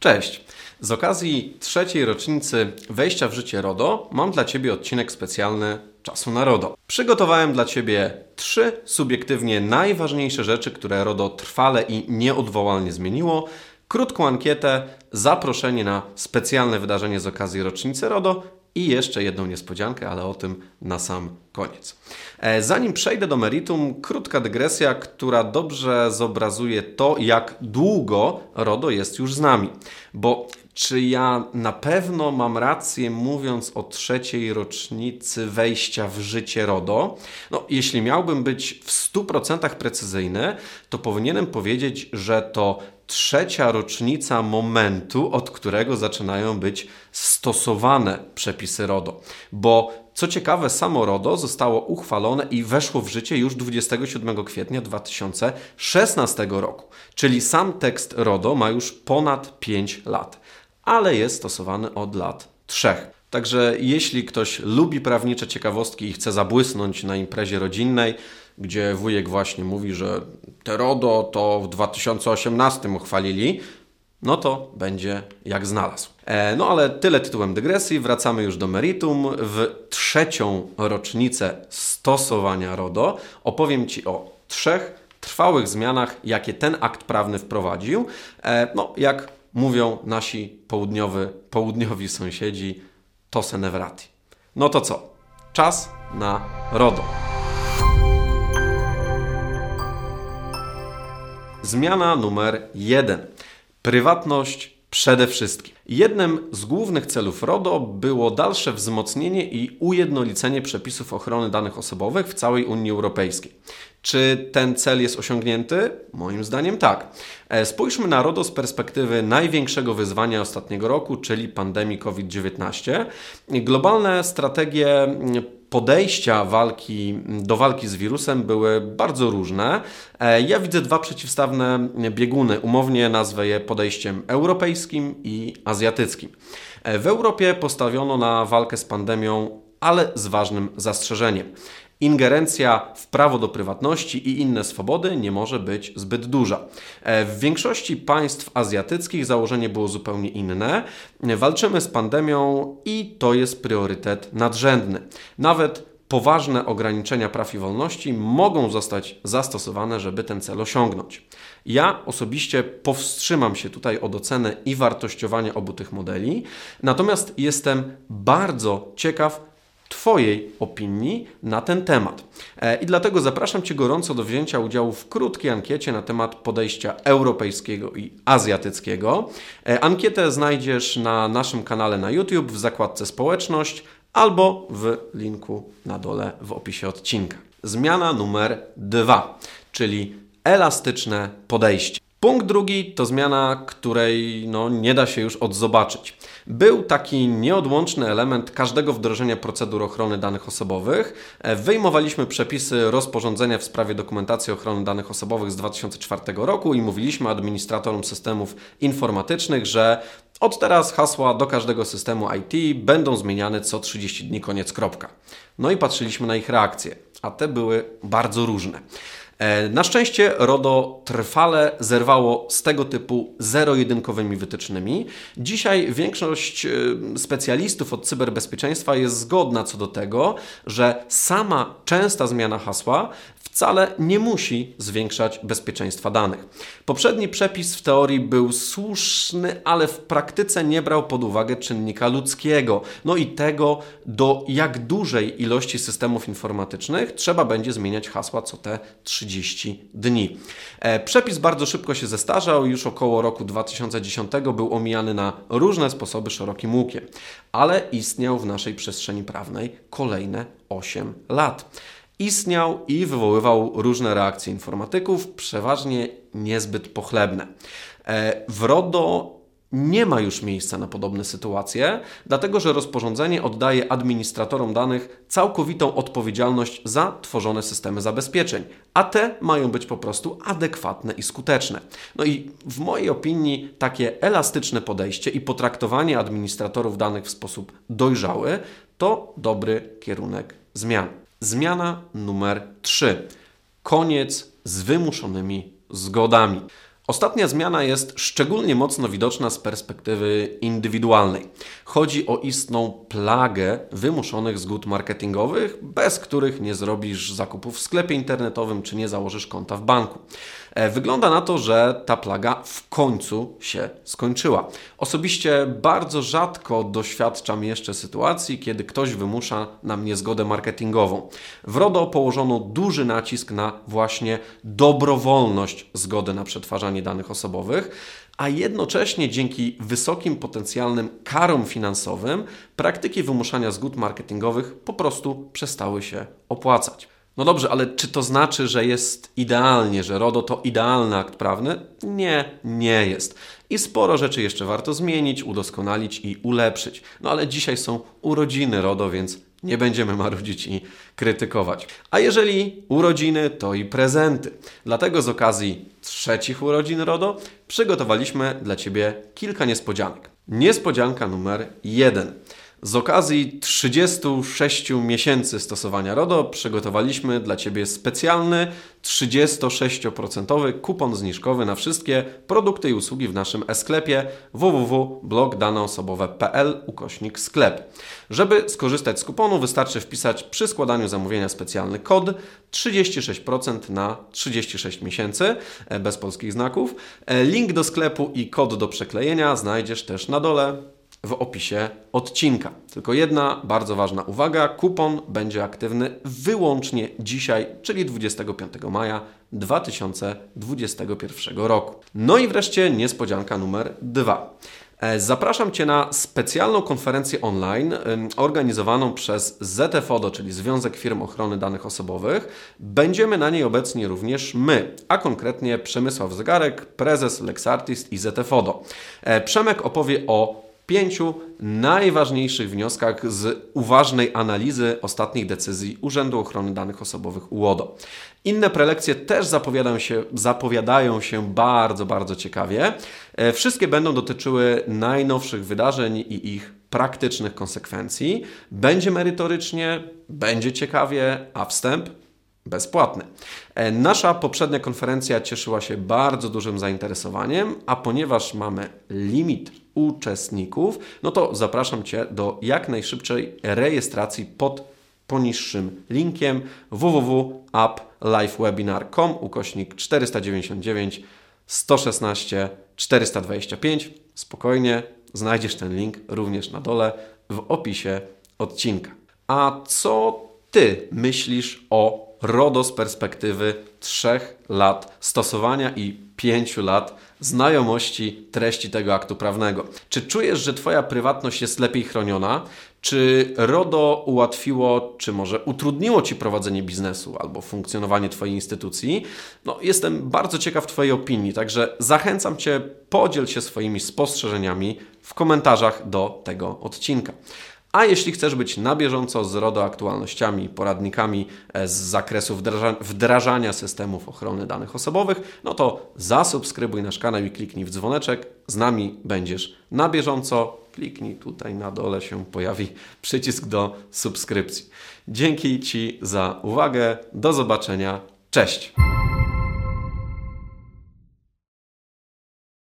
Cześć! Z okazji trzeciej rocznicy wejścia w życie RODO mam dla Ciebie odcinek specjalny Czasu na RODO. Przygotowałem dla Ciebie trzy subiektywnie najważniejsze rzeczy, które RODO trwale i nieodwołalnie zmieniło, krótką ankietę, zaproszenie na specjalne wydarzenie z okazji rocznicy RODO i jeszcze jedną niespodziankę, ale o tym na sam koniec. E, zanim przejdę do meritum, krótka dygresja, która dobrze zobrazuje to, jak długo RODO jest już z nami. Bo czy ja na pewno mam rację mówiąc o trzeciej rocznicy wejścia w życie RODO? No, jeśli miałbym być w 100% precyzyjny, to powinienem powiedzieć, że to trzecia rocznica momentu, od którego zaczynają być stosowane przepisy RODO. Bo co ciekawe, samo RODO zostało uchwalone i weszło w życie już 27 kwietnia 2016 roku. Czyli sam tekst RODO ma już ponad 5 lat, ale jest stosowany od lat 3. Także jeśli ktoś lubi prawnicze ciekawostki i chce zabłysnąć na imprezie rodzinnej, gdzie wujek właśnie mówi, że te RODO to w 2018 uchwalili, no to będzie jak znalazł. E, no ale tyle tytułem dygresji, wracamy już do meritum. W trzecią rocznicę stosowania RODO opowiem Ci o trzech trwałych zmianach, jakie ten akt prawny wprowadził. E, no, jak mówią nasi południowy, południowi sąsiedzi, to se nevrati. No to co? Czas na RODO. Zmiana numer jeden. Prywatność przede wszystkim. Jednym z głównych celów RODO było dalsze wzmocnienie i ujednolicenie przepisów ochrony danych osobowych w całej Unii Europejskiej. Czy ten cel jest osiągnięty? Moim zdaniem tak. E, spójrzmy na RODO z perspektywy największego wyzwania ostatniego roku, czyli pandemii COVID-19. Globalne strategie podejścia walki, do walki z wirusem były bardzo różne. E, ja widzę dwa przeciwstawne bieguny. Umownie nazwę je podejściem europejskim i azjatyckim. E, w Europie postawiono na walkę z pandemią, ale z ważnym zastrzeżeniem. Ingerencja w prawo do prywatności i inne swobody nie może być zbyt duża. E, w większości państw azjatyckich założenie było zupełnie inne. Walczymy z pandemią i to jest priorytet nadrzędny. Nawet poważne ograniczenia praw i wolności mogą zostać zastosowane, żeby ten cel osiągnąć. Ja osobiście powstrzymam się tutaj od oceny i wartościowania obu tych modeli, natomiast jestem bardzo ciekaw, Twojej opinii na ten temat. E, I dlatego zapraszam Cię gorąco do wzięcia udziału w krótkiej ankiecie na temat podejścia europejskiego i azjatyckiego. E, ankietę znajdziesz na naszym kanale na YouTube w zakładce społeczność albo w linku na dole w opisie odcinka. Zmiana numer dwa, czyli elastyczne podejście. Punkt drugi to zmiana, której no, nie da się już odzobaczyć. Był taki nieodłączny element każdego wdrożenia procedur ochrony danych osobowych. E, wyjmowaliśmy przepisy rozporządzenia w sprawie dokumentacji ochrony danych osobowych z 2004 roku i mówiliśmy administratorom systemów informatycznych, że od teraz hasła do każdego systemu IT będą zmieniane co 30 dni, koniec kropka. No i patrzyliśmy na ich reakcje, a te były bardzo różne. E, na szczęście RODO trwale zerwało z tego typu zero-jedynkowymi wytycznymi. Dzisiaj większość e, specjalistów od cyberbezpieczeństwa jest zgodna co do tego, że sama częsta zmiana hasła wcale nie musi zwiększać bezpieczeństwa danych. Poprzedni przepis w teorii był słuszny, ale w praktyce nie brał pod uwagę czynnika ludzkiego, no i tego, do jak dużej ilości systemów informatycznych trzeba będzie zmieniać hasła co te 30 dni. E, przepis bardzo szybko się zestarzał, już około roku 2010 był omijany na różne sposoby szerokim łukiem, ale istniał w naszej przestrzeni prawnej kolejne 8 lat istniał i wywoływał różne reakcje informatyków, przeważnie niezbyt pochlebne. E, w RODO nie ma już miejsca na podobne sytuacje, dlatego że rozporządzenie oddaje administratorom danych całkowitą odpowiedzialność za tworzone systemy zabezpieczeń, a te mają być po prostu adekwatne i skuteczne. No i w mojej opinii takie elastyczne podejście i potraktowanie administratorów danych w sposób dojrzały to dobry kierunek zmian. Zmiana numer 3. Koniec z wymuszonymi zgodami. Ostatnia zmiana jest szczególnie mocno widoczna z perspektywy indywidualnej. Chodzi o istną plagę wymuszonych zgód marketingowych, bez których nie zrobisz zakupów w sklepie internetowym czy nie założysz konta w banku. E, wygląda na to, że ta plaga w końcu się skończyła. Osobiście bardzo rzadko doświadczam jeszcze sytuacji, kiedy ktoś wymusza na mnie zgodę marketingową. W RODO położono duży nacisk na właśnie dobrowolność zgody na przetwarzanie danych osobowych, a jednocześnie dzięki wysokim potencjalnym karom finansowym praktyki wymuszania zgód marketingowych po prostu przestały się opłacać. No dobrze, ale czy to znaczy, że jest idealnie, że RODO to idealny akt prawny? Nie, nie jest. I sporo rzeczy jeszcze warto zmienić, udoskonalić i ulepszyć. No ale dzisiaj są urodziny RODO, więc nie będziemy marudzić i krytykować. A jeżeli urodziny, to i prezenty. Dlatego z okazji trzecich urodzin RODO przygotowaliśmy dla Ciebie kilka niespodzianek. Niespodzianka numer jeden. Z okazji 36 miesięcy stosowania RODO przygotowaliśmy dla Ciebie specjalny 36% kupon zniżkowy na wszystkie produkty i usługi w naszym e-sklepie www.blogdaneosobowe.pl ukośnik sklep. Żeby skorzystać z kuponu wystarczy wpisać przy składaniu zamówienia specjalny kod 36% na 36 miesięcy e, bez polskich znaków. E, link do sklepu i kod do przeklejenia znajdziesz też na dole w opisie odcinka. Tylko jedna bardzo ważna uwaga: kupon będzie aktywny wyłącznie dzisiaj, czyli 25 maja 2021 roku. No i wreszcie niespodzianka numer dwa. E, zapraszam Cię na specjalną konferencję online organizowaną przez ZFODO, czyli Związek Firm Ochrony Danych Osobowych. Będziemy na niej obecni również my, a konkretnie Przemysław Zegarek, prezes LexArtist i ZFODO. E, Przemek opowie o pięciu najważniejszych wnioskach z uważnej analizy ostatnich decyzji Urzędu Ochrony Danych Osobowych UODO. Inne prelekcje też zapowiadają się, zapowiadają się bardzo, bardzo ciekawie. E, wszystkie będą dotyczyły najnowszych wydarzeń i ich praktycznych konsekwencji. Będzie merytorycznie, będzie ciekawie, a wstęp bezpłatny. E, nasza poprzednia konferencja cieszyła się bardzo dużym zainteresowaniem, a ponieważ mamy limit uczestników, no to zapraszam Cię do jak najszybszej rejestracji pod poniższym linkiem www.applifewebinar.com ukośnik 499 116 425. Spokojnie, znajdziesz ten link również na dole w opisie odcinka. A co Ty myślisz o RODO z perspektywy 3 lat stosowania i 5 lat znajomości treści tego aktu prawnego. Czy czujesz, że Twoja prywatność jest lepiej chroniona? Czy RODO ułatwiło, czy może utrudniło Ci prowadzenie biznesu albo funkcjonowanie Twojej instytucji? No, jestem bardzo ciekaw Twojej opinii, także zachęcam Cię, podziel się swoimi spostrzeżeniami w komentarzach do tego odcinka. A jeśli chcesz być na bieżąco z RODO aktualnościami, poradnikami e, z zakresu wdraża wdrażania systemów ochrony danych osobowych, no to zasubskrybuj nasz kanał i kliknij w dzwoneczek. Z nami będziesz na bieżąco. Kliknij tutaj na dole się pojawi przycisk do subskrypcji. Dzięki Ci za uwagę. Do zobaczenia. Cześć.